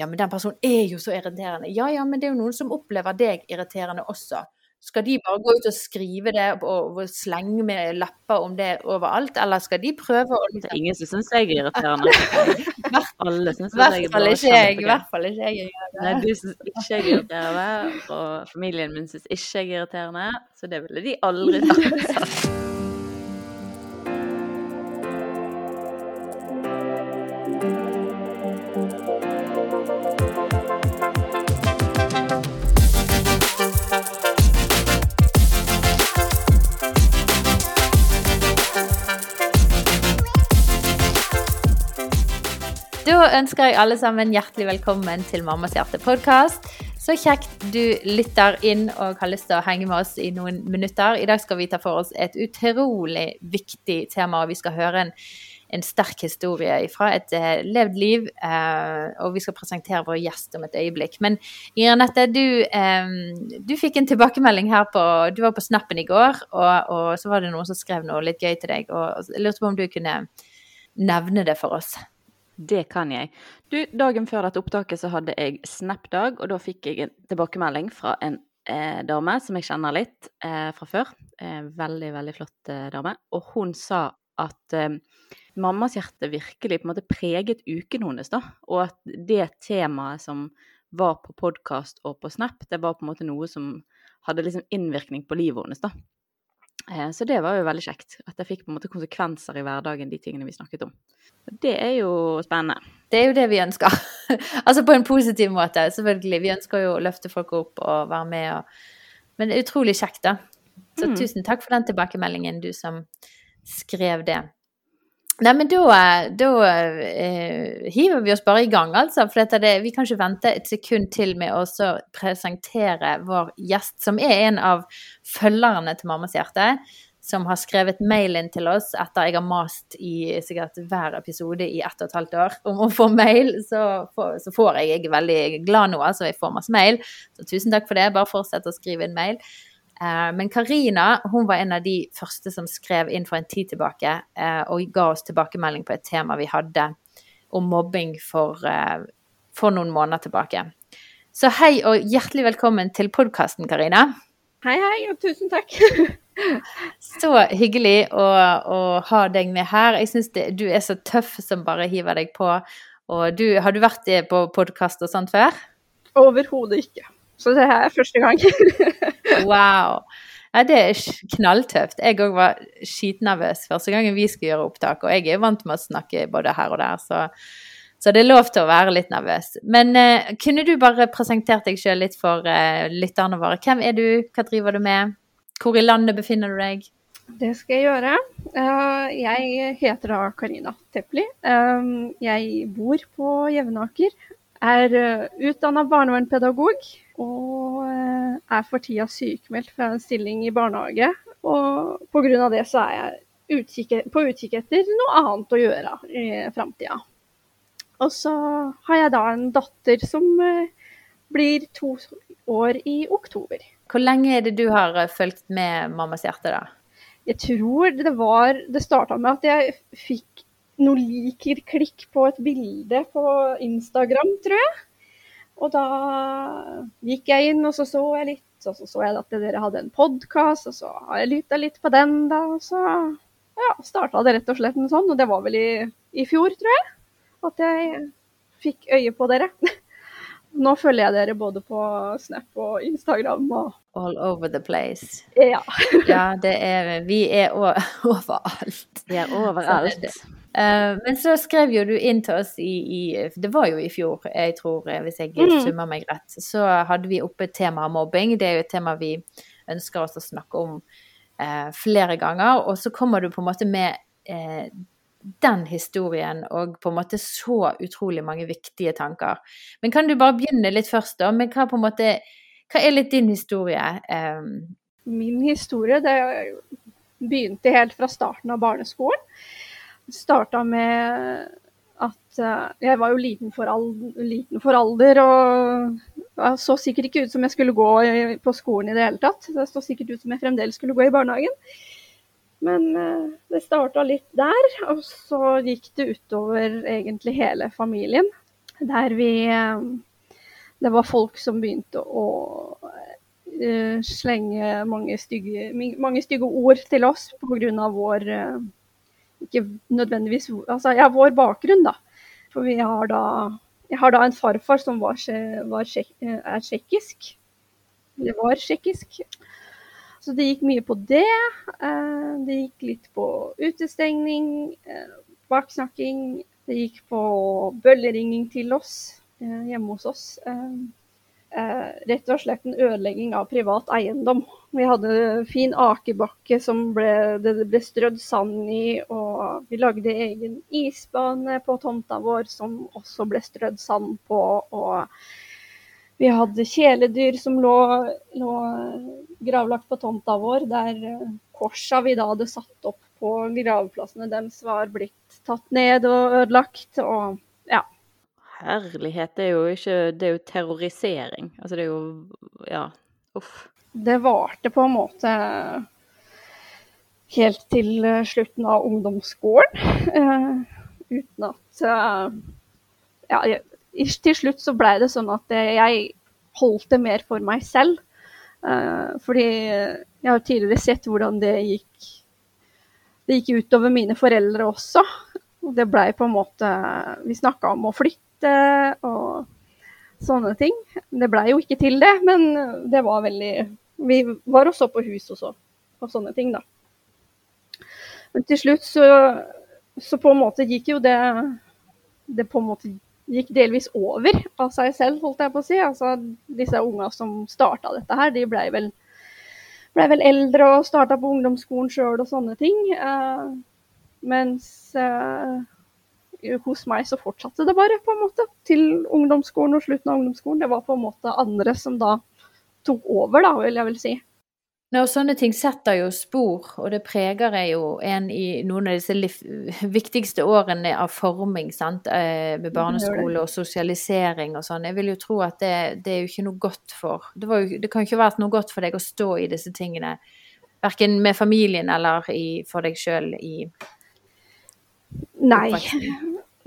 Ja, men den personen er jo så irriterende. Ja ja, men det er jo noen som opplever deg irriterende også. Skal de bare gå ut og skrive det og, og slenge med lapper om det overalt, eller skal de prøve å Det er ingen som syns jeg er irriterende. Alle syns I jeg er hvert fall bare ikke jeg. I hvert fall ikke jeg. Nei, du syns ikke jeg er irriterende, og familien min syns ikke jeg er irriterende, så det ville de aldri sagt. ønsker jeg alle sammen hjertelig velkommen til Mammas hjerte-podkast. Så kjekt du lytter inn og har lyst til å henge med oss i noen minutter. I dag skal vi ta for oss et utrolig viktig tema, og vi skal høre en, en sterk historie fra et uh, levd liv. Uh, og vi skal presentere vår gjest om et øyeblikk. Men Irenette, du, um, du fikk en tilbakemelding her på Du var på Snappen i går, og, og så var det noen som skrev noe litt gøy til deg. Og jeg lurte på om du kunne nevne det for oss. Det kan jeg. Du, dagen før dette opptaket så hadde jeg Snap-dag, og da fikk jeg en tilbakemelding fra en eh, dame som jeg kjenner litt eh, fra før. Eh, veldig, veldig flott eh, dame. Og hun sa at eh, mammas hjerte virkelig på en måte preget uken hennes, da. Og at det temaet som var på podkast og på Snap, det var på en måte noe som hadde liksom innvirkning på livet hennes, da. Eh, Så det var jo veldig kjekt. At det fikk på en måte konsekvenser i hverdagen, de tingene vi snakket om. Det er jo spennende. Det er jo det vi ønsker. altså på en positiv måte, selvfølgelig. Vi ønsker jo å løfte folk opp og være med og Men det er utrolig kjekt, da. Så Mm. tusen takk for den tilbakemeldingen, du som skrev det. Nei, men da, da eh, hiver vi oss bare i gang, altså. For det, vi kan ikke vente et sekund til med å presentere vår gjest, som er en av følgerne til Mammas hjerte. Som har skrevet mail inn til oss etter jeg har mast i sikkert hver episode i ett og et halvt år om å få mail. Så får, så får jeg, jeg er veldig glad nå, altså. Jeg får masse mail. Så tusen takk for det. Bare fortsett å skrive inn mail. Eh, Men Karina hun var en av de første som skrev inn for en tid tilbake eh, og ga oss tilbakemelding på et tema vi hadde om mobbing for, eh, for noen måneder tilbake. Så hei og hjertelig velkommen til podkasten, Karina. Hei, hei, og tusen takk. Så hyggelig å, å ha deg med her. Jeg syns du er så tøff som bare hiver deg på. Og du, har du vært på podkast og sånt før? Overhodet ikke. Så det her er første gang. Wow. Ja, det er knalltøft. Jeg òg var skitnervøs første gangen vi skulle gjøre opptak, og jeg er vant med å snakke både her og der, så, så det er lov til å være litt nervøs. Men eh, kunne du bare presentert deg sjøl litt for eh, lytterne våre? Hvem er du, hva driver du med, hvor i landet befinner du deg? Det skal jeg gjøre. Eh, Jeg heter da Karina Tepli. Eh, Jeg bor på Jevnaker. Er utdanna barnevernspedagog og eh, er for tida sykemeldt fra en stilling i barnehage. Og pga. det så er jeg utkikk, på utkikk etter noe annet å gjøre i framtida. Og så har jeg da en datter som eh, blir to år i oktober. Hvor lenge er det du har eh, fulgt med Mammas hjerte, da? Jeg tror det var Det starta med at jeg fikk noe liker-klikk på et bilde på Instagram, tror jeg. Og da gikk jeg inn, og så så jeg litt. Og så så jeg at dere hadde en podkast, og så har jeg lytta litt på den, da. Og så ja, starta det rett og slett en sånn. Og det var vel i, i fjor, tror jeg, at jeg fikk øye på dere. Nå følger jeg dere både på Snap og Instagram og All over the place. ja. Ja, det er Vi er overalt. Vi er overalt. Eh, men så skrev jo du inn til oss i, i Det var jo i fjor, jeg tror, eh, hvis jeg mm. summer meg rett. Så hadde vi oppe temaet mobbing. Det er jo et tema vi ønsker oss å snakke om eh, flere ganger. Og så kommer du på en måte med eh, den historien og på en måte så utrolig mange viktige tanker. Men kan du bare begynne litt først, da? Men hva måte Hva er litt din historie? Eh, Min historie det begynte helt fra starten av barneskolen. Starta med at eh, jeg var jo liten for, alder, liten for alder og så sikkert ikke ut som jeg skulle gå på skolen i det hele tatt. Det så sikkert ut som jeg fremdeles skulle gå i barnehagen. Men eh, det starta litt der, og så gikk det utover egentlig hele familien. Der vi eh, Det var folk som begynte å slenge mange stygge, mange stygge ord til oss pga. vår Ikke nødvendigvis Altså, ja, vår bakgrunn, da. For vi har da Jeg har da en farfar som var, var, er tsjekkisk. Det var tsjekkisk. Så det gikk mye på det. Det gikk litt på utestengning, baksnakking. Det gikk på bølleringing til oss hjemme hos oss. Eh, rett og slett en ødelegging av privat eiendom. Vi hadde fin akebakke som ble, det ble strødd sand i, og vi lagde egen isbane på tomta vår som også ble strødd sand på. og vi hadde kjæledyr som lå, lå, gravlagt på tomta vår, der korsa vi da hadde satt opp på gravplassene deres var blitt tatt ned og ødelagt. og ja, herlighet, det er jo ikke Det er jo terrorisering. Altså det er jo Ja, uff. Det varte på en måte helt til slutten av ungdomsskolen. Uh, uten at uh, Ja, til slutt så blei det sånn at jeg holdt det mer for meg selv. Uh, fordi jeg har tidligere sett hvordan det gikk Det gikk utover mine foreldre også. Det blei på en måte Vi snakka om å flytte og sånne ting. Det blei jo ikke til det, men det var veldig Vi var også på hus også, og sånne ting, da. Men til slutt så, så på en måte gikk jo det Det på en måte gikk delvis over av seg selv, holdt jeg på å si. Altså disse unga som starta dette her, de blei vel, ble vel eldre og starta på ungdomsskolen sjøl og sånne ting. Uh, mens uh, hos meg så fortsatte det bare, på en måte. Til ungdomsskolen og slutten av ungdomsskolen. Det var på en måte andre som da tok over, da, vil jeg vel si. og sånne ting setter jo spor, og det preger jo en i noen av disse viktigste årene av forming, sant, eh, med barneskole og sosialisering og sånn. Jeg vil jo tro at det, det, er jo ikke noe godt for det, jo, det kan jo ikke vært noe godt for deg å stå i disse tingene, verken med familien eller i, for deg sjøl i Nei.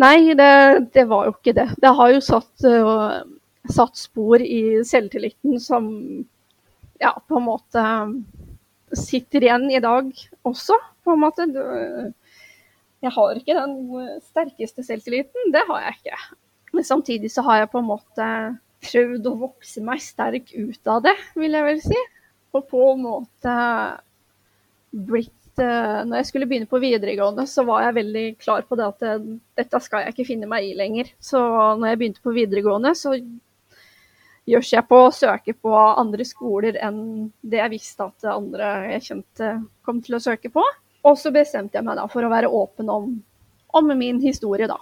Nei, det, det, var jo ikke det. Det har jo satt, uh, satt spor i selvtilliten som ja, på en måte sitter igjen i dag også, på en måte. Jeg har ikke den sterkeste selvtilliten, det har jeg ikke. Men samtidig så har jeg på en måte prøvd å vokse meg sterk ut av det, vil jeg vel si. Og på en måte blitt når jeg skulle begynne på videregående, så var jeg veldig klar på det at eh, dette skal jeg ikke finne meg i lenger. Så når jeg begynte på videregående, så gjørs jeg på å søke på andre skoler enn det jeg visste at andre jeg kjente kom til å søke på. Og så bestemte jeg meg da for å være åpen om, om min historie, da.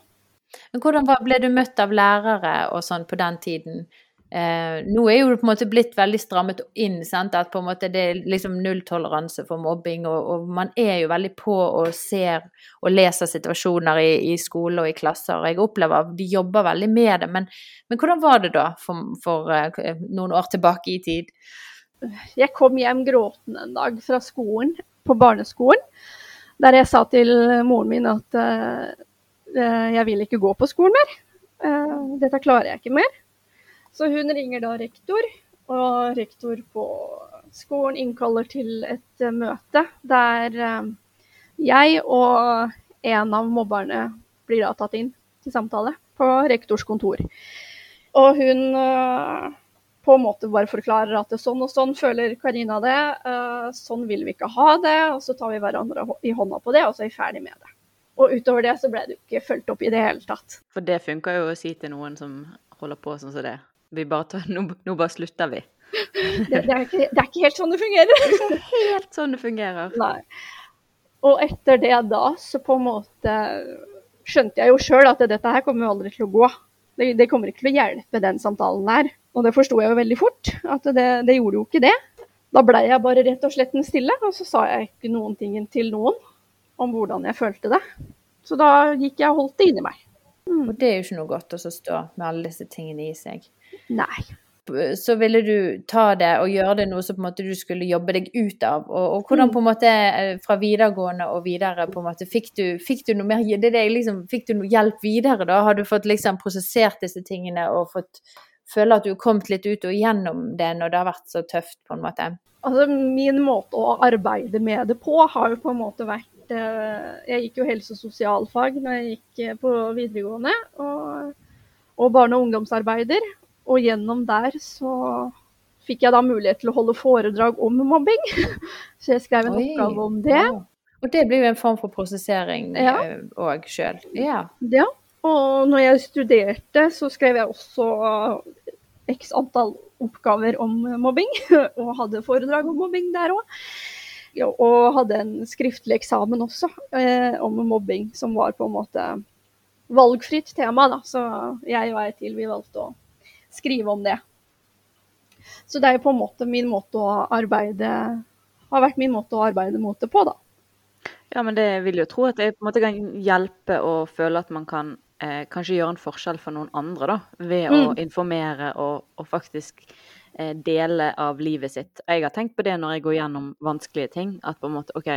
Men hvordan ble du møtt av lærere og sånn på den tiden? Eh, nå er jo det på en måte blitt veldig strammet inn. Sant? At på en måte det er liksom nulltoleranse for mobbing, og, og, man er jo veldig på og ser og leser situasjoner i, i skole og i klasser. og Jeg opplever at de jobber veldig med det. Men, men hvordan var det da for, for uh, noen år tilbake i tid? Jeg kom hjem gråtende en dag fra skolen, på barneskolen, der jeg sa til moren min at uh, jeg vil ikke gå på skolen mer. Uh, dette klarer jeg ikke mer. Så hun ringer da rektor, og rektor på skolen innkaller til et uh, møte der uh, jeg og en av mobberne blir da tatt inn til samtale på rektors kontor. Og hun uh, på en måte bare forklarer at det sånn og sånn føler Karina det, sånn vil vi ikke ha det, og så tar vi hverandre i hånda på det, og så er vi ferdig med det. Og utover det så ble det jo ikke fulgt opp i det hele tatt. For det funker jo å si til noen som holder på sånn som det. Vi bare tar, nå, nå bare slutter vi. Det, det, er ikke, det, er ikke, helt sånn det fungerer. Det er ikke helt sånn det fungerer. Nei. Og etter det da, så på en måte skjønte jeg jo sjøl at dette her kommer jo aldri til å gå. Det, det, kommer ikke til å hjelpe den samtalen der. Og det forsto jeg jo veldig fort, at det, det gjorde jo ikke det. Da blei jeg bare rett og slett stille, og så sa jeg ikke noen ting til noen om hvordan jeg følte det. Så da gikk jeg og holdt det inni meg. Mm. Og det er jo ikke noe godt å stå med alle disse tingene i seg. Nei. så ville du ta det og gjøre det noe som på en måte du skulle jobbe deg ut av. Og, og hvordan Mm. på en måte eh, fra videregående og videre på en måte fikk du, fikk du noe mer det det liksom, Fikk du noe hjelp videre da? Har du fått liksom prosessert disse tingene og fått føle at du har kommet litt ut og gjennom det når det har vært så tøft, på en måte? Altså, min måte å arbeide med det på har jo på en måte vært eh, Jeg gikk jo helse- og sosialfag når jeg gikk eh, på videregående, og, og barne- og ungdomsarbeider. Og gjennom der så fikk jeg da mulighet til å holde foredrag om mobbing. Så jeg skrev en Oi, oppgave om det. Og det blir jo en form for prosessering Ja. òg sjøl. Ja. Ja. Og når jeg studerte, så skrev jeg også x antall oppgaver om mobbing. Og hadde foredrag om mobbing der òg. Og hadde en skriftlig eksamen også eh, om mobbing, som var på en måte valgfritt tema. Da. Så jeg og ei til vi valgte å skrive om det. Så det er jo på en måte min måte å arbeide har vært min måte å arbeide mot det på, da. Ja, men det vil jo tro at det på en måte kan hjelpe å føle at man kan eh, kanskje gjøre en forskjell for noen andre, da. Ved å Mm. informere og, og faktisk eh, dele av livet sitt. Jeg har tenkt på det når jeg går gjennom vanskelige ting. At på en måte OK,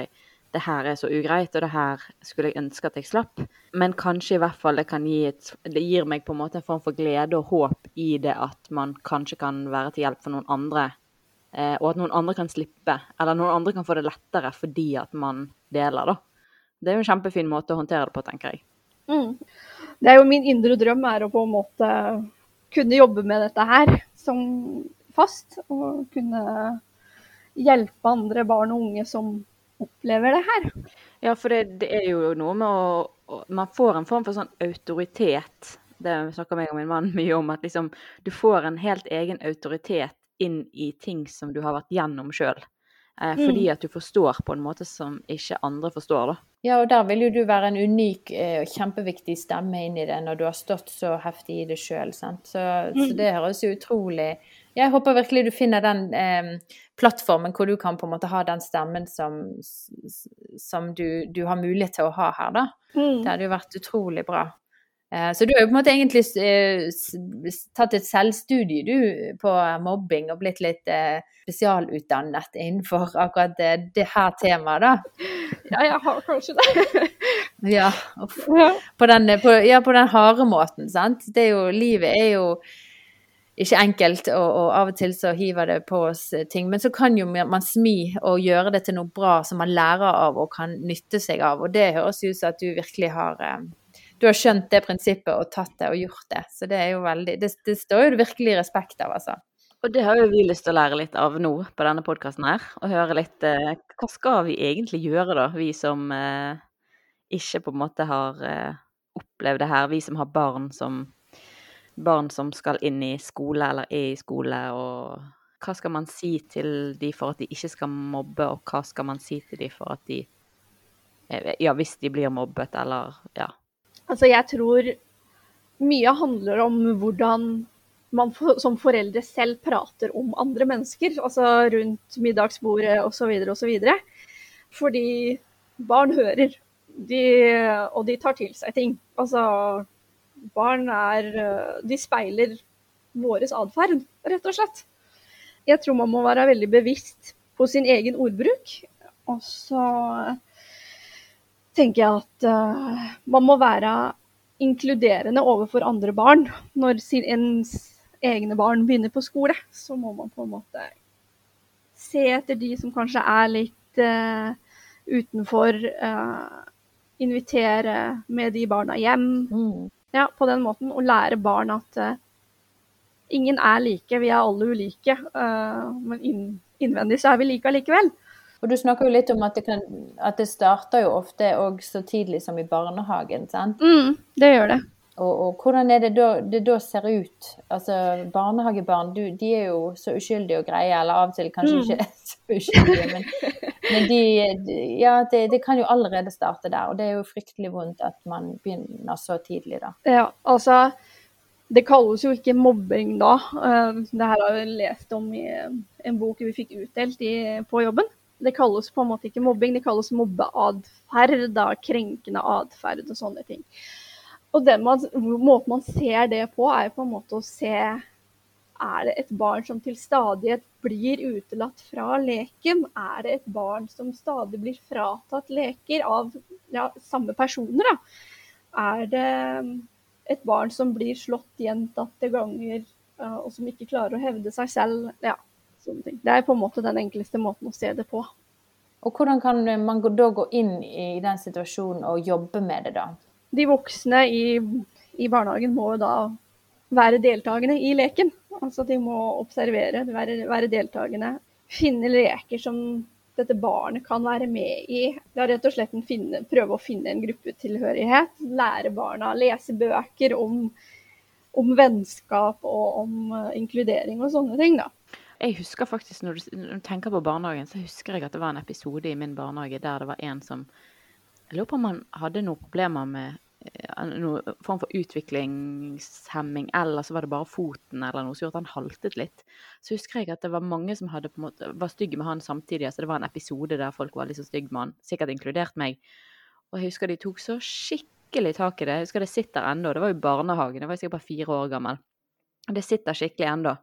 det her er så ugreit, og det her skulle jeg ønske at jeg slapp. Men kanskje i hvert fall det kan gi et Det gir meg på en måte en form for glede og håp i det at man kanskje kan være til hjelp for noen andre. Eh, og at noen andre kan slippe, eller noen andre kan få det lettere fordi at man deler, da. Det er jo en kjempefin måte å håndtere det på, tenker jeg. Mm. Det er jo min indre drøm er å på en måte kunne jobbe med dette her som fast. Og kunne hjelpe andre barn og unge som opplever det her. Ja, for det, det er jo noe med å, Man får en form for sånn autoritet. Det snakker meg og min mann mye om, at liksom du får en helt egen autoritet inn i ting som du har vært gjennom sjøl. Eh, fordi at du forstår på en måte som ikke andre forstår, da. Ja, og der vil jo du være en unik eh, og kjempeviktig stemme inn i det når du har stått så heftig i det sjøl. Så, så det høres jo utrolig Jeg håper virkelig du finner den eh, plattformen hvor du kan på en måte ha den stemmen som, som du, du har mulighet til å ha her, da. Det hadde jo vært utrolig bra. Eh, Så du har jo på en måte egentlig eh, tatt et selvstudie du på mobbing og blitt litt eh, spesialutdannet innenfor akkurat det, det her temaet, da. Ja, jeg har kanskje det. Ja. Ja. på den, på, ja, på den harde måten, sant. Det er jo, livet er jo ikke enkelt, og, og av og til så hiver det på oss eh, ting. Men så kan jo man smi og gjøre det til noe bra som man lærer av og kan nytte seg av. Og det høres ut som at du virkelig har eh, Du har skjønt det prinsippet og tatt det og gjort det. Så det er jo veldig Det, det står jo virkelig respekt av, altså. Og det har jo vi lyst til å lære litt av nå på denne podkasten her. Og høre litt eh, Hva skal vi egentlig gjøre, da, vi som eh, ikke på en måte har eh, opplevd det her. Vi som har barn som barn som skal inn i skole eller er i skole, og hva skal man si til de for at de ikke skal mobbe, og hva skal man si til de for at de eh, Ja, hvis de blir mobbet, eller ja. Altså, jeg tror mye handler om hvordan man som foreldre selv prater om andre mennesker, altså rundt middagsbordet osv. osv. Fordi barn hører, de, og de tar til seg ting. Altså, barn er eh, De speiler vår atferd, rett og slett. Jeg tror man må være veldig bevisst på sin egen ordbruk. Og så tenker jeg at uh, man må være inkluderende overfor andre barn. Når sin, ens egne barn begynner på skole, så må man på en måte se etter de som kanskje er litt uh, utenfor. Uh, invitere med de barna hjem. Ja, på den måten. å lære barn at uh, ingen er like, vi er alle ulike. Uh, men inn, innvendig så er vi like allikevel. Og du snakker jo litt om at det, kan, at det starter jo ofte òg så tidlig som i barnehagen, sant? Mm, det gjør det. Og, og hvordan er det da, det da ser ut? Altså, barnehagebarn du, de er jo så uskyldige og greie, eller av og til kanskje Mm. ikke så uskyldige, men, men de, Ja, det, de kan jo allerede starte der, og det er jo fryktelig vondt at man begynner så tidlig, da. Ja, altså Det kalles jo ikke mobbing da. Eh, Det her har jeg lest om i en bok vi fikk utdelt i, på jobben. Det kalles på en måte ikke mobbing, det kalles mobbeatferd. Krenkende atferd og sånne ting. Og den måten man ser det på, er på en måte å se Er det et barn som til stadighet blir utelatt fra leken? Er det et barn som stadig blir fratatt leker av ja, samme personer? Da? Er det et barn som blir slått gjentatte ganger, og som ikke klarer å hevde seg selv? Ja, sånne ting. Det er på en måte den enkleste måten å se det på. Og hvordan kan man da gå inn i den situasjonen og jobbe med det, da? De voksne i, i barnehagen må da være deltakende i leken. Altså de må observere, være, være deltakende. Finne leker som dette barnet kan være med i. Ja, rett og slett finne, prøve å finne en gruppetilhørighet. Lære barna, lese bøker om, om vennskap og om uh, inkludering og sånne ting. da. Jeg husker faktisk, når du, når du, tenker på barnehagen, så husker jeg at det var en episode i min barnehage der det var en som Jeg lurer på om han hadde noen problemer med eh, noen form for utviklingshemming, eller så var det bare foten eller noe som gjorde at han haltet litt. Så husker jeg at det var mange som hadde måte, var stygge med han samtidig. altså Det var en episode der folk var litt så stygge med han, sikkert inkludert meg. Og jeg husker de tok så skikkelig tak i det. Jeg husker det sitter ennå. Det var jo barnehagen, jeg var sikkert bare fire år gammel. Det sitter skikkelig ennå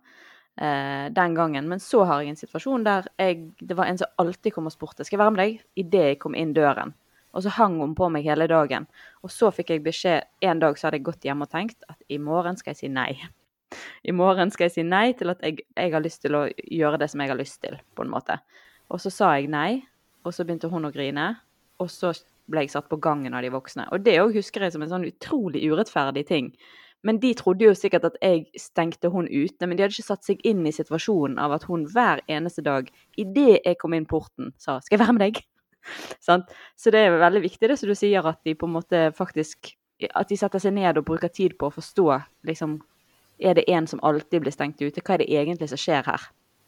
eh, den gangen. Men så har jeg en situasjon der jeg, det var en som alltid kom og spurte skal jeg være med deg idet jeg kom inn døren. Og så hang hun på meg hele dagen. Og så fikk jeg beskjed En dag så hadde jeg gått hjem og tenkt at i morgen skal jeg si nei. I morgen skal jeg si nei til at jeg, jeg har lyst til å gjøre det som jeg har lyst til, på en måte. Og så sa jeg nei, og så begynte hun å grine. Og så ble jeg satt på gangen av de voksne. Og det òg husker jeg som en sånn utrolig urettferdig ting. Men de trodde jo sikkert at jeg stengte hun ute, men de hadde ikke satt seg inn i situasjonen av at hun hver eneste dag, idet jeg kom inn porten, sa 'skal jeg være med deg'? Så det er veldig viktig det som du sier, at de på en måte faktisk At de setter seg ned og bruker tid på å forstå liksom Er det en som alltid blir stengt ute? Hva er det egentlig som skjer her?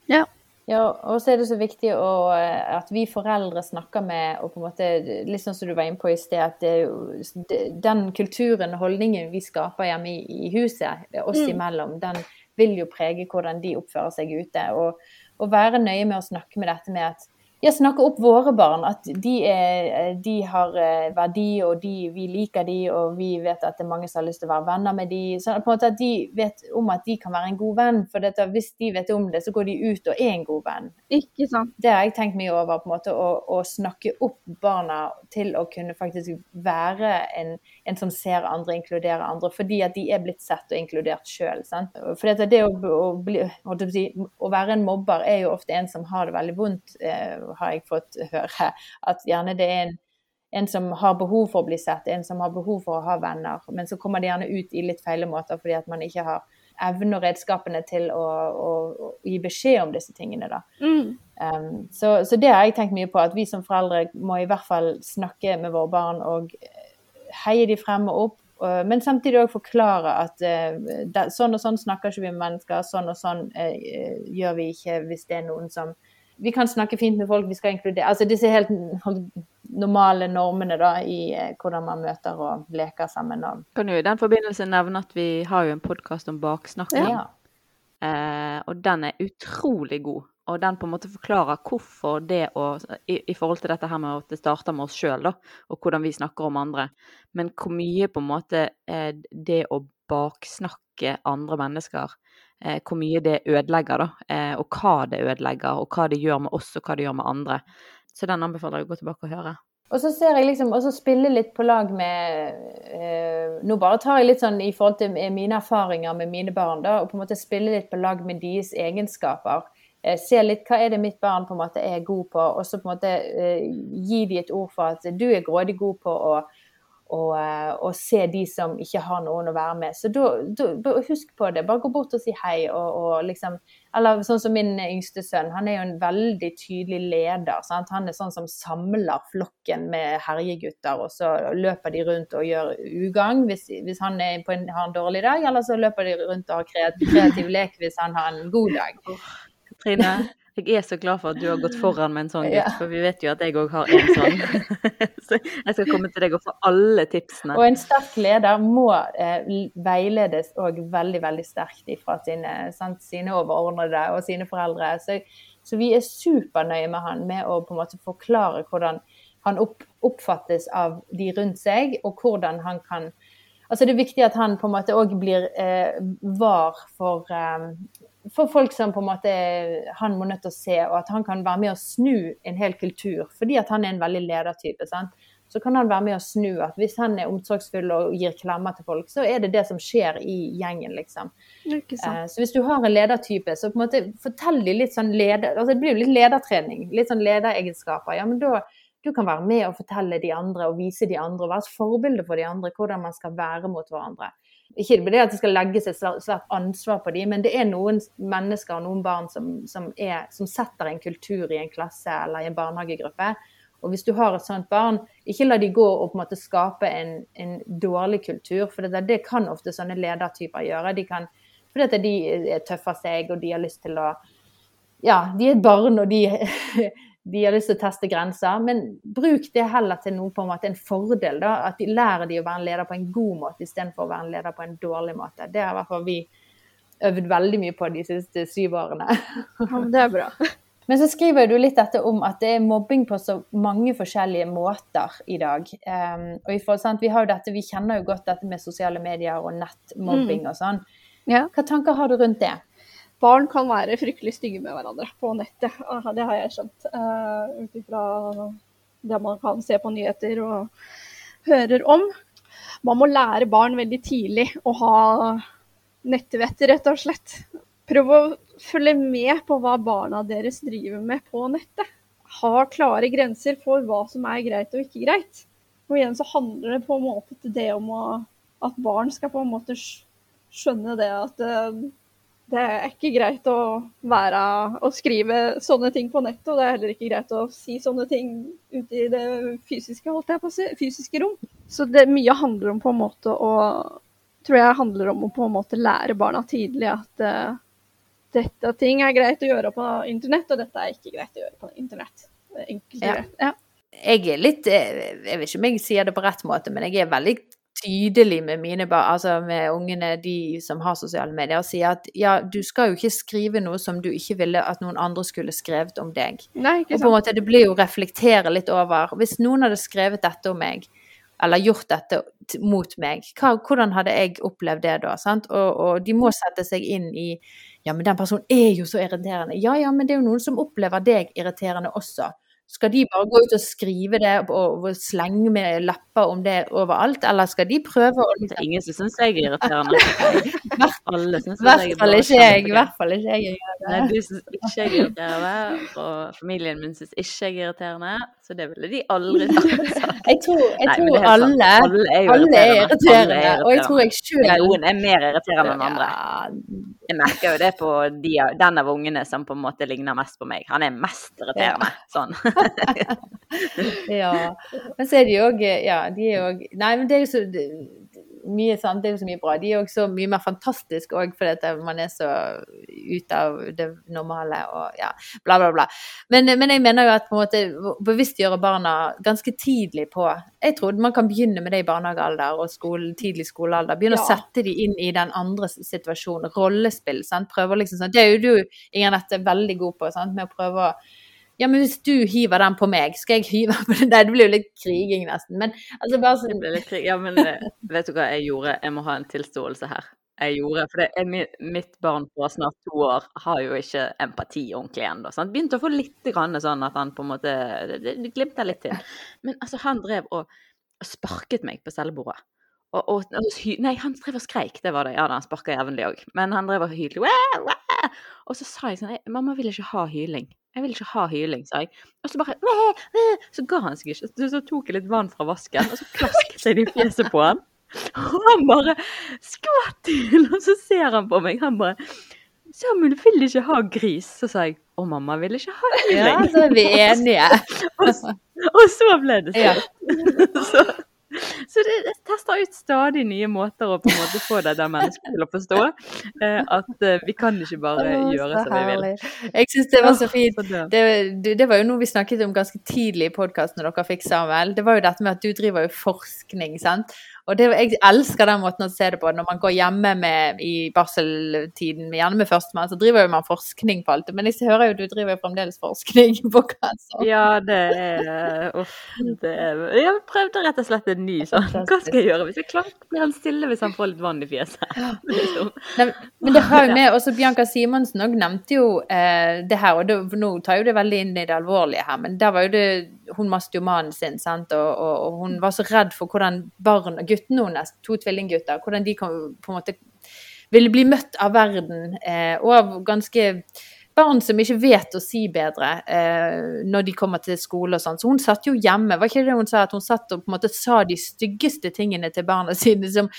Ja. Ja, og så er det så viktig å, at vi foreldre snakker med og på en måte, Litt sånn som du var inne på i sted, at det, den kulturen og holdningen vi skaper hjemme i, i huset, oss mm. imellom, den vil jo prege hvordan de oppfører seg ute. Og, og være nøye med å snakke med dette med at ja, snakke opp våre barn. At de, er, de, har eh, verdi, og de, vi liker de, og vi vet at det er mange som har lyst til å være venner med de. Sånn på en måte at de vet om at de kan være en god venn. For dette, hvis de vet om det, så går de ut og er en god venn. Ikke sant. Det har jeg tenkt mye over, på en måte, å, å snakke opp barna til å kunne faktisk være en, en, som ser andre, inkludere andre. Fordi at de er blitt sett og inkludert sjøl. For dette, det å, å, bli, å, være en mobber er jo ofte en som har det veldig vondt. Eh, har jeg fått høre. At gjerne det er en, en, som har behov for å bli sett, en som har behov for å ha venner. Men så kommer det gjerne ut i litt feile måter fordi at man ikke har evnen og redskapene til å, å, å, gi beskjed om disse tingene. Da. Mm. Um, så, så, det har jeg tenkt mye på, at vi som foreldre må i hvert fall snakke med våre barn og heie de frem og opp. Men samtidig òg forklare at uh, sånn og sånn snakker ikke vi med mennesker, sånn og sånn uh, gjør vi ikke hvis det er noen som vi kan snakke fint med folk, vi skal inkludere Altså disse helt normale normene da, i eh, hvordan man møter og leker sammen. Og... Kan jo i den forbindelse nevne at vi har jo en podkast om baksnakking. Ja. Eh, og den er utrolig god. Og den på en måte forklarer hvorfor det å I, i forhold til dette her med at det starter med oss sjøl, og hvordan vi snakker om andre. Men hvor mye på en måte er det å baksnakke andre mennesker Eh, hvor mye det ødelegger, da. Eh, og hva det ødelegger, og hva det gjør med oss, og hva det gjør med andre. Så den anbefaler jeg å gå tilbake og høre. Og så ser jeg liksom, også spille litt på lag med eh, Nå bare tar jeg litt sånn i forhold til mine erfaringer med mine barn, da, og på en måte spille litt på lag med deres egenskaper. Eh, se litt hva er det mitt barn på en måte er god på, og så på en måte eh, gi de et ord for at du er grådig god på å og, eh, og, se de som ikke har noen å være med. Så da, husk på det. Bare gå bort og si hei. Og, og liksom, eller sånn som min yngste sønn, han er jo en veldig tydelig leder. Sant? Han er sånn som samler flokken med herjegutter, og så løper de rundt og gjør ugagn hvis, hvis han en, har en dårlig dag, eller så løper de rundt og har kreativ, kreativ lek hvis han har en god dag. Katrine, jeg er så glad for at du har gått foran med en sånn gutt, for vi vet jo at jeg òg har en sånn. så jeg skal komme til deg og få alle tipsene. Og en sterk leder må eh, veiledes òg veldig, veldig sterkt fra sine, sant, sine, overordnede og sine foreldre. Så, så, vi er supernøye med han med å på en måte forklare hvordan han opp, oppfattes av de rundt seg, og hvordan han kan Altså det er viktig at han på en måte òg blir eh, var for, eh, for folk som på en måte han må nødt til å se, og at han kan være med å snu en hel kultur. Fordi at han er en veldig ledertype. sant? Så kan han være med å snu at hvis han er omsorgsfull og gir klemmer til folk, så er det det som skjer i gjengen, liksom. Eh, Så hvis du har en ledertype, så på en måte fortell de litt sånn leder... Altså det blir jo litt ledertrening. Litt sånn lederegenskaper. Ja, men da du kan være med og fortelle de andre og vise de andre og være et forbilde for de andre hvordan man skal være mot hverandre. Ikke det at det skal legges et svært ansvar på dem, men det er noen mennesker og noen barn som, som, er, som setter en kultur i en klasse eller i en barnehagegruppe. Og hvis du har et sånt barn, ikke la de gå og på en måte skape en, en dårlig kultur, for det, det kan ofte sånne ledertyper gjøre. De kan, fordi de er tøffe av seg, og de har lyst til å Ja, de er barn, og de de har lyst til å teste grenser, men bruk det heller til noe på en måte en fordel. da, At de lærer de å være en leder på en god måte istedenfor å være en leder på en dårlig måte. Det har i hvert fall vi øvd veldig mye på de siste syv årene. Ja, men det er bra. Men så skriver du litt dette om at det er mobbing på så mange forskjellige måter i dag. Um, og i forhold, sant, vi, har jo dette, vi kjenner jo godt dette med sosiale medier og nettmobbing og sånn. Ja. Hva tanker har du rundt det? Barn kan være fryktelig stygge med hverandre på nettet. Det har jeg skjønt. Uh, Ut ifra det man kan se på nyheter og hører om. Man må lære barn veldig tidlig å ha nettvett, rett og slett. Prøv å følge med på hva barna deres driver med på nettet. Ha klare grenser for hva som er greit og ikke greit. Og igjen så handler det på en måte det om å, at barn skal på en måte skjønne det at eh, det er ikke greit å være å skrive sånne ting på nettet, og det er heller ikke greit å si sånne ting ute i det fysiske, holdt jeg på å si, fysiske rom. Så det mye handler om på en måte å tror jeg handler om å på en måte lære barna tidlig at uh, dette ting er greit å gjøre på internett, og dette er ikke greit å gjøre på internett. Er Enkelt og Ja. greit. Ja. jeg er litt eh, Jeg vet ikke om jeg sier det på rett måte, men jeg er veldig tydelig med mine altså med ungene, de som har sosiale medier, og sier at ja, du skal jo ikke skrive noe som du ikke ville at noen andre skulle skrevet om deg. Nei, Og på en måte, det blir jo å reflektere litt over Hvis noen hadde skrevet dette om meg, eller gjort dette mot meg, hva, hvordan hadde jeg opplevd det da? Sant? Og, og de må sette seg inn i Ja, men den personen er jo så irriterende. Ja, ja, men det er jo noen som opplever deg irriterende også. Skal de bare gå ut og skrive det og, og slenge med lapper om det overalt, eller skal de prøve å Det er ingen som syns jeg er irriterende. Alle syns I hvert fall ikke jeg. I hvert fall ikke jeg. Nei, du syns ikke jeg er irriterende, og familien min syns ikke jeg er irriterende, så det ville de aldri sagt. Jeg tror, jeg Nei, tror er alle Alle er alle er irriterende. irriterende. Og jeg tror jeg sjøl noen er mer irriterende enn andre. Ja, Jeg merker jo det på de, den av ungene som på en måte ligner mest på meg. Han er mest irriterende. Sånn. ja. Men så er de òg Ja, de er òg Nei, men det er jo så mye jo så mye bra. De er også så mye mer fantastiske òg fordi at man er så ute av det normale og ja, bla, bla, bla. Men, men jeg mener jo at på en måte bevisstgjøre barna ganske tidlig på Jeg tror man kan begynne med det i barnehagealder og skole, tidlig skolealder. Begynne å sette de inn i den andre situasjonen. Rollespill. sant, Prøve å liksom sånn Det er jo du, Ingrid, veldig god på, sant, med å prøve å ja, men hvis du hiver den på meg, skal jeg hive på den? der? det blir jo litt kriging nesten. Men altså bare Det blir litt krig. Ja, men eh, vet du hva jeg gjorde? Jeg må ha en tilståelse her. Jeg gjorde, for er Mitt barn på snart to år har jo ikke empati ordentlig ennå. Begynte å få litt grann sånn at han på en måte Det, det, glimter litt til. Men altså, han drev og, sparket meg på cellebordet. Og, og, og Nei, han drev og skreik, det var det. Ja da, han sparka jevnlig òg. Men han drev og hylte. Og så sa jeg sånn Mamma vil ikke ha hyling. Jeg vil ikke ha hyling, sa jeg. Og så bare Væ! Væ! Så ga han seg ikke. Så, så tok jeg litt vann fra vasken, og så klasket jeg det i fjeset på han. Og han bare skvatt til, og så ser han på meg. Han bare Samuel vil ikke ha gris. Så sa jeg å, mamma vil ikke ha hyling. Ja, så er vi enige. Og, og så ble det Ja. sånn. Så, så det, jeg tester ut stadig nye måter å på en måte få det der mennesket til å forstå eh, at eh, vi kan ikke bare Å, gjøre som vi vil. Jeg syns det var så fint. Det- Det, var jo noe vi snakket om ganske tidlig i podkasten dere fikk Samuel. Det var jo dette med at du driver jo forskning, sant. Og det, jeg elsker den måten å se det på. Når man går hjemme med, i barseltiden, gjerne med førstemann, så driver man forskning på alt. Men jeg hører jo du driver fremdeles forskning på kancer. Ja, det er Uff. Det er, jeg prøvde rett og slett en ny sånn. Hva skal jeg gjøre? Hvis jeg klarer blir han stille hvis han får litt vann i fjeset. Liksom. Nei, men det har jo med også Bianca Simonsen òg nevnte jo eh, det her, og det, nå tar jo det veldig inn i det alvorlige her, men der var jo det Hun mistet jo mannen sin, og, og, og, hun var så redd for hvordan barn, guttene hennes, to tvillinggutter, hvordan de kom, på en måte ville bli møtt av verden, eh, og av ganske barn som ikke vet å si bedre eh, når de kommer til skole og sånn. Så hun satt jo hjemme. Var ikke det hun sa? At hun satt og på en måte sa de styggeste tingene til barna sine som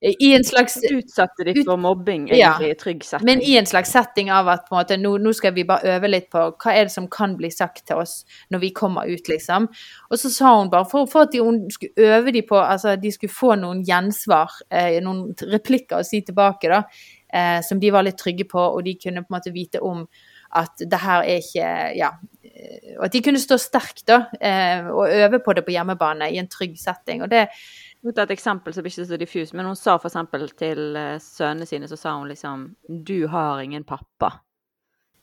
i en slags Utsatte de for mobbing egentlig ja, i trygg setting. Men i en slags setting av at på en måte, nå, nå, skal vi bare øve litt på hva er det som kan bli sagt til oss når vi kommer ut, liksom. Og så sa hun bare, for, for at de, hun skulle øve de på, altså de skulle få noen gjensvar, eh, noen replikker å si tilbake, da eh, som de var litt trygge på, og de kunne på en måte vite om at det her er ikke Ja. Eh, og at de kunne stå sterkt da, eh, og øve på det på hjemmebane i en trygg setting. og det Mot et eksempel som ikke er så diffus, men hun sa f.eks. til uh, sønnene sine, så sa hun liksom Du har ingen pappa.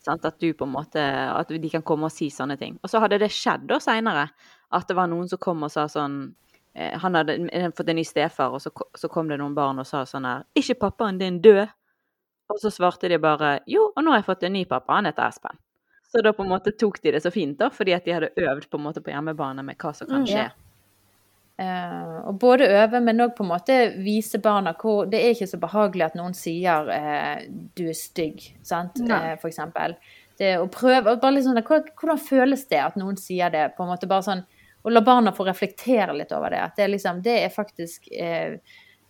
Sant? At du på en måte At de kan komme og si sånne ting. Og så hadde det skjedd da seinere, at det var noen som kom og sa sånn eh, Han hadde fått en ny stefar, og så, så, kom det noen barn og sa sånn her 'Ikke pappaen din død?' Og så svarte de bare jo, og nå har jeg fått en ny pappa, han heter Espen. Så da på en måte tok de det så fint, da, fordi at de hadde øvd på en måte på hjemmebane med hva som kan mm, skje. Ja. Uh, og både øve, men òg på en måte vise barna hvor Det er ikke så behagelig at noen sier uh, 'du er stygg', sant, uh, for eksempel. Det å prøve, bare liksom, Hvordan føles det at noen sier det? på en måte bare sånn, Og la barna få reflektere litt over det. At det, liksom, det er faktisk uh,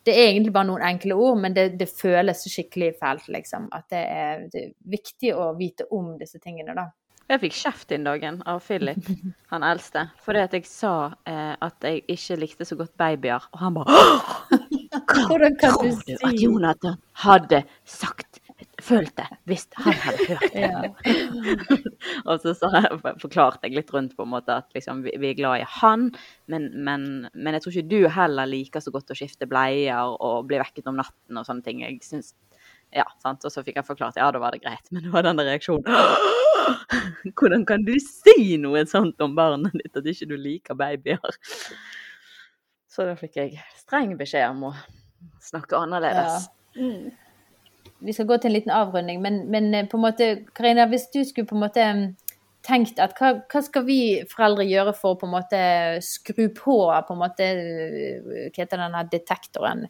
det er egentlig bare noen enkle ord, men det, det føles skikkelig fælt, liksom. At det er, det er, viktig å vite om disse tingene, da. Jeg fikk kjeft den dagen av Philip, han eldste, fordi at jeg sa eh, at jeg ikke likte så godt babyer. Og han bare Hvordan kan du si Tror du at Jonathan hadde sagt følt det hvis han hadde hørt det. Ja. og så, så forklarte jeg litt rundt på en måte at liksom, vi, vi, er glad i han, men, men, men, jeg tror ikke du heller liker så godt å skifte bleier og bli vekket om natten og sånne ting. Jeg synes, ja, sant? Og så fikk jeg forklart ja, da var det greit, men det var denne reaksjonen. Hvordan kan du si noe sånt om barnet ditt, at ikke du liker babyer? Så da fikk jeg streng beskjed om å snakke annerledes. Ja. Mm vi skal gå til en liten avrunding, men, men, eh, på en måte, Karina, hvis du skulle på en måte mm, tenkt at hva, hva, skal vi foreldre gjøre for å på en måte skru på på en måte, eh, hva heter denne detektoren,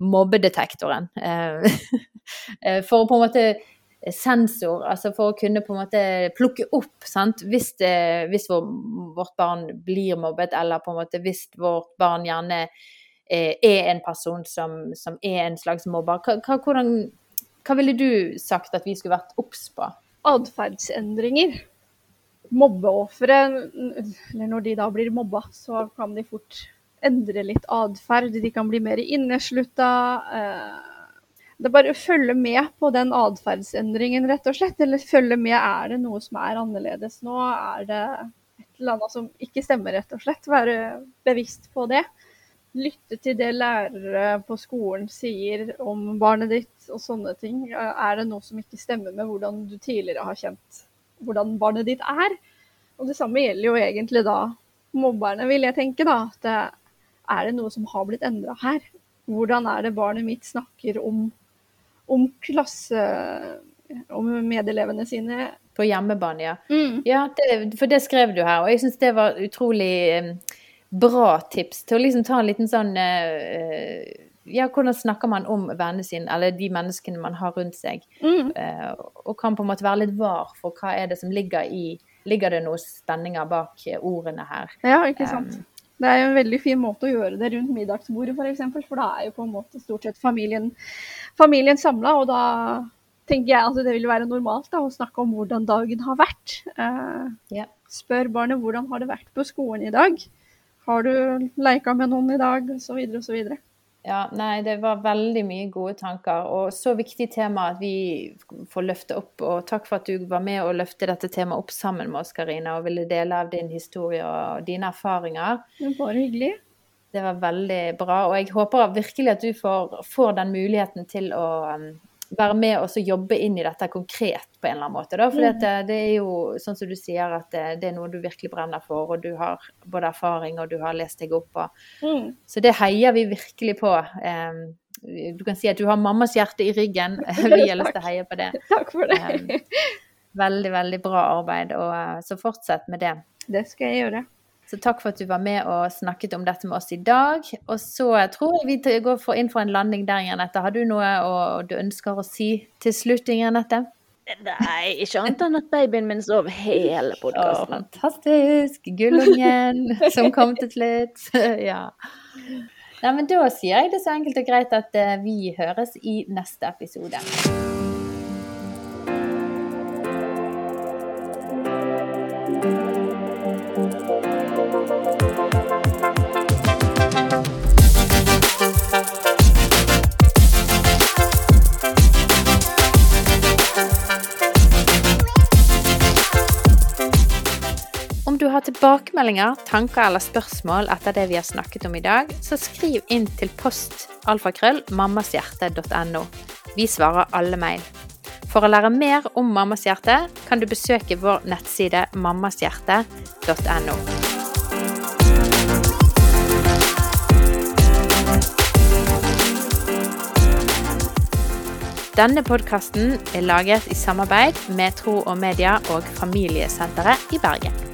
mobbedetektoren, eh, for å på en måte sensor, altså for å kunne på en måte plukke opp, sant? hvis, det, hvis vårt barn blir mobbet, eller på en måte hvis vårt barn gjerne er en person som, som er en slags mobber. Hva, hvordan hva ville du sagt at vi skulle vært obs på? Atferdsendringer. Mobbeofre, eller når de da blir mobba, så kan de fort endre litt atferd. De kan bli mer inneslutta. Eh, det er bare å følge med på den atferdsendringen, rett og slett. Eller følge med. Er det noe som er annerledes nå? Er det et eller annet som ikke stemmer, rett og slett? Være bevisst på det lytte til det lærere på skolen sier om barnet ditt og sånne ting. Er det noe som ikke stemmer med hvordan du tidligere har kjent hvordan barnet ditt er? Og det samme gjelder jo egentlig da mobberne, vil jeg tenke. da, at det, Er det noe som har blitt endra her? Hvordan er det barnet mitt snakker om, om klasse om medelevene sine? På hjemmebane, ja. Mm. Ja, det, for det skrev du her. Og jeg syns det var utrolig bra tips til å liksom ta en liten sånn uh, Ja, hvordan snakker man om vennene sine, eller de menneskene man har rundt seg? Mm. Uh, og kan på en måte være litt var for hva er det som ligger i Ligger det noen spenninger bak ordene her? Ja, ikke sant. Um, det er jo en veldig fin måte å gjøre det rundt middagsbordet, f.eks. For, eksempel, for da er jo på en måte stort sett familien, familien samla. Og da tenker jeg at det vil være normalt da, å snakke om hvordan dagen har vært. Uh, yeah. Spør barnet hvordan har det vært på skolen i dag. Har du leika med noen i dag? Så videre og så videre. Ja, nei, det var veldig mye gode tanker, og så viktig tema at vi får løfte opp. Og takk for at du var med og løfte dette temaet opp sammen med oss, Karina, og ville dele av din historie og dine erfaringer. Det var hyggelig. Det var veldig bra. Og jeg håper virkelig at du får, får den muligheten til å um, være med og jobbe inn i dette konkret på en eller annen måte. For det, det er jo sånn som du sier, at det, det er noe du virkelig brenner for, og du har både erfaring og du har lest deg opp. Og, Mm. så det heier vi virkelig på. Um, du kan si at du har mammas hjerte i ryggen. Vi har lyst til å heie på det. Takk for det. Um, veldig, veldig bra arbeid, og så fortsett med det. Det skal jeg gjøre. Så takk for at du var med og snakket om dette med oss i dag. Og så tror jeg vi går inn for en landing der, Janette. Har du noe å- du ønsker å si til slutt, Janette? Nei, ikke annet enn at babyen min sov hele podkasten. fantastisk! Gullungen som kom til slutt. ja. Nei, men da sier jeg det så enkelt og greit at eh, vi høres i neste episode. Tilbakemeldinger, tanker eller spørsmål etter det vi har snakket om i dag, så skriv inn til post alfakrøll mammashjerte.no. Vi svarer alle mail. For å lære mer om Mammas hjerte kan du besøke vår nettside mammashjerte.no. Denne podkasten er laget i samarbeid med Tro og Media og Familiesenteret i Bergen.